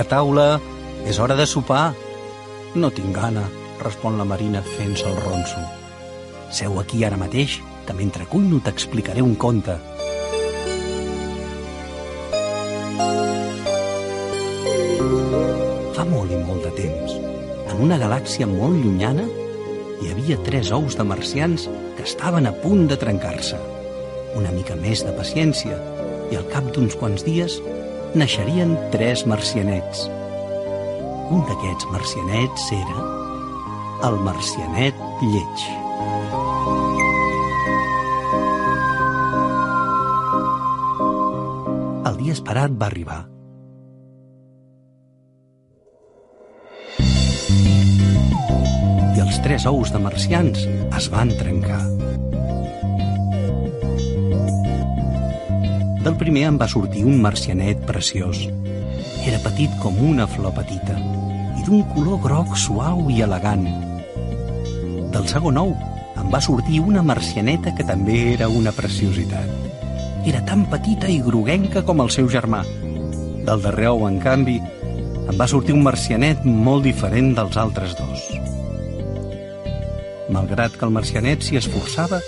A taula, és hora de sopar. No tinc gana, respon la Marina fent-se el ronso. Seu aquí ara mateix, que mentre cuino t'explicaré un conte. Fa molt i molt de temps, en una galàxia molt llunyana, hi havia tres ous de marcians que estaven a punt de trencar-se. Una mica més de paciència i al cap d'uns quants dies naixerien tres marcianets. Un d'aquests marcianets era el marcianet lleig. El dia esperat va arribar. I els tres ous de marcians es van trencar. Del primer en va sortir un marcianet preciós. Era petit com una flor petita i d'un color groc suau i elegant. Del segon ou en va sortir una marcianeta que també era una preciositat. Era tan petita i groguenca com el seu germà. Del darrer ou, en canvi, en va sortir un marcianet molt diferent dels altres dos. Malgrat que el marcianet s'hi esforçava,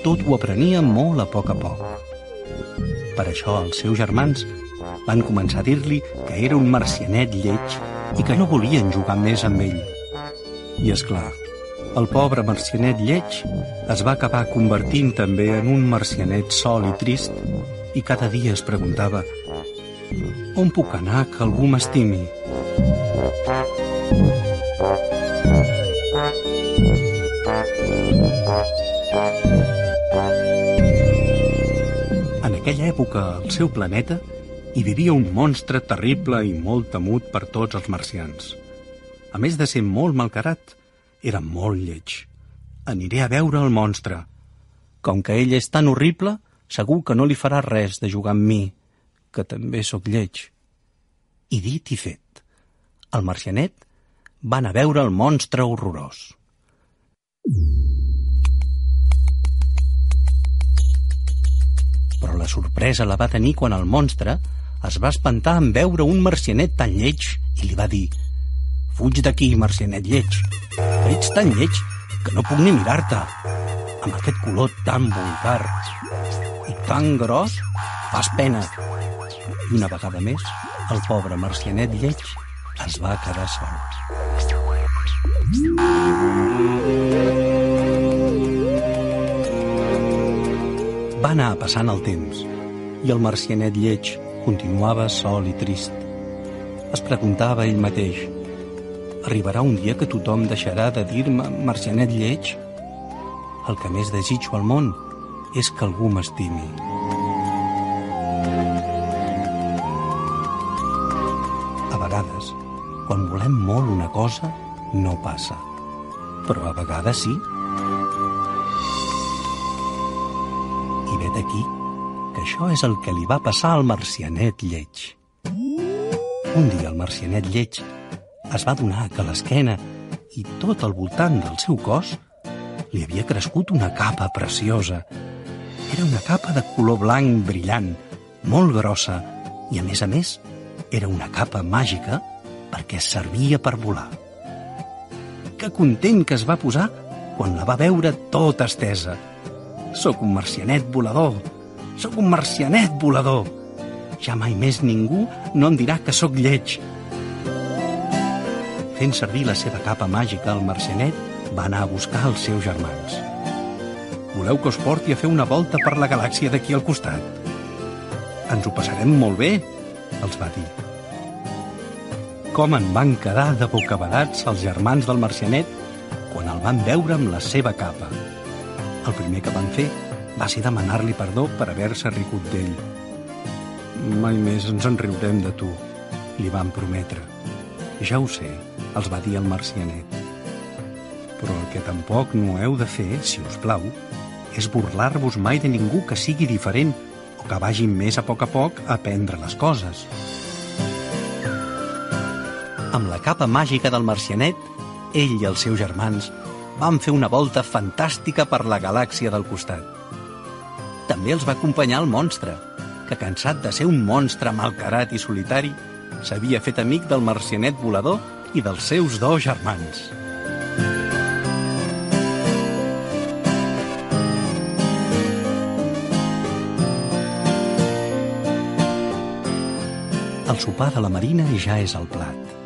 tot ho aprenia molt a poc a poc. Per això els seus germans van començar a dir-li que era un marcianet lleig i que no volien jugar més amb ell. I és clar, el pobre marcianet lleig es va acabar convertint també en un marcianet sol i trist i cada dia es preguntava on puc anar que algú m'estimi? En aquella època, al seu planeta, hi vivia un monstre terrible i molt temut per tots els marcians. A més de ser molt malcarat, era molt lleig. Aniré a veure el monstre. Com que ell és tan horrible, segur que no li farà res de jugar amb mi, que també sóc lleig. I dit i fet, el marcianet va anar a veure el monstre horrorós. Però la sorpresa la va tenir quan el monstre es va espantar en veure un marcianet tan lleig i li va dir «Fuig d'aquí, marcianet lleig, que ets tan lleig que no puc ni mirar-te. Amb aquest color tan vulgar i tan gros, fas pena». I una vegada més, el pobre marcianet lleig es va quedar sol. Va anar passant el temps i el marcianet lleig continuava sol i trist. Es preguntava ell mateix Arribarà un dia que tothom deixarà de dir-me marcianet lleig? El que més desitjo al món és que algú m'estimi. A vegades, quan volem molt una cosa, no passa. Però a vegades sí. Vet aquí que això és el que li va passar al marcianet lleig. Un dia el marcianet lleig es va donar que l'esquena i tot al voltant del seu cos li havia crescut una capa preciosa. Era una capa de color blanc brillant, molt grossa, i a més a més era una capa màgica perquè servia per volar. Que content que es va posar quan la va veure tota estesa. Sóc un marcianet volador, sóc un marcianet volador. Ja mai més ningú no em dirà que sóc lleig, fent servir la seva capa màgica, el marcianet va anar a buscar els seus germans. Voleu que us porti a fer una volta per la galàxia d'aquí al costat? Ens ho passarem molt bé, els va dir. Com en van quedar de bocabadats els germans del marcianet quan el van veure amb la seva capa. El primer que van fer va ser demanar-li perdó per haver-se ricut d'ell. Mai més ens en riurem de tu, li van prometre. Ja ho sé, els va dir el marcianet. Però el que tampoc no heu de fer, si us plau, és burlar-vos mai de ningú que sigui diferent o que vagi més a poc a poc a aprendre les coses. Amb la capa màgica del marcianet, ell i els seus germans van fer una volta fantàstica per la galàxia del costat. També els va acompanyar el monstre, que cansat de ser un monstre malcarat i solitari, s'havia fet amic del marcianet volador i dels seus dos germans. El sopar de la Marina ja és al plat.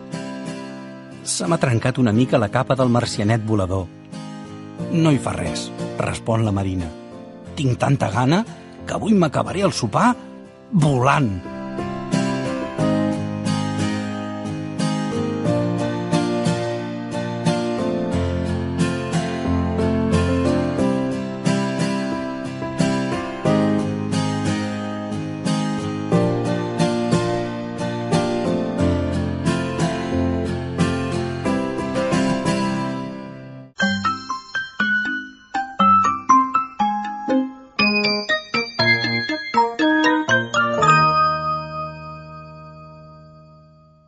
Se m'ha trencat una mica la capa del marcianet volador. No hi fa res, respon la Marina. Tinc tanta gana que avui m'acabaré el sopar volant.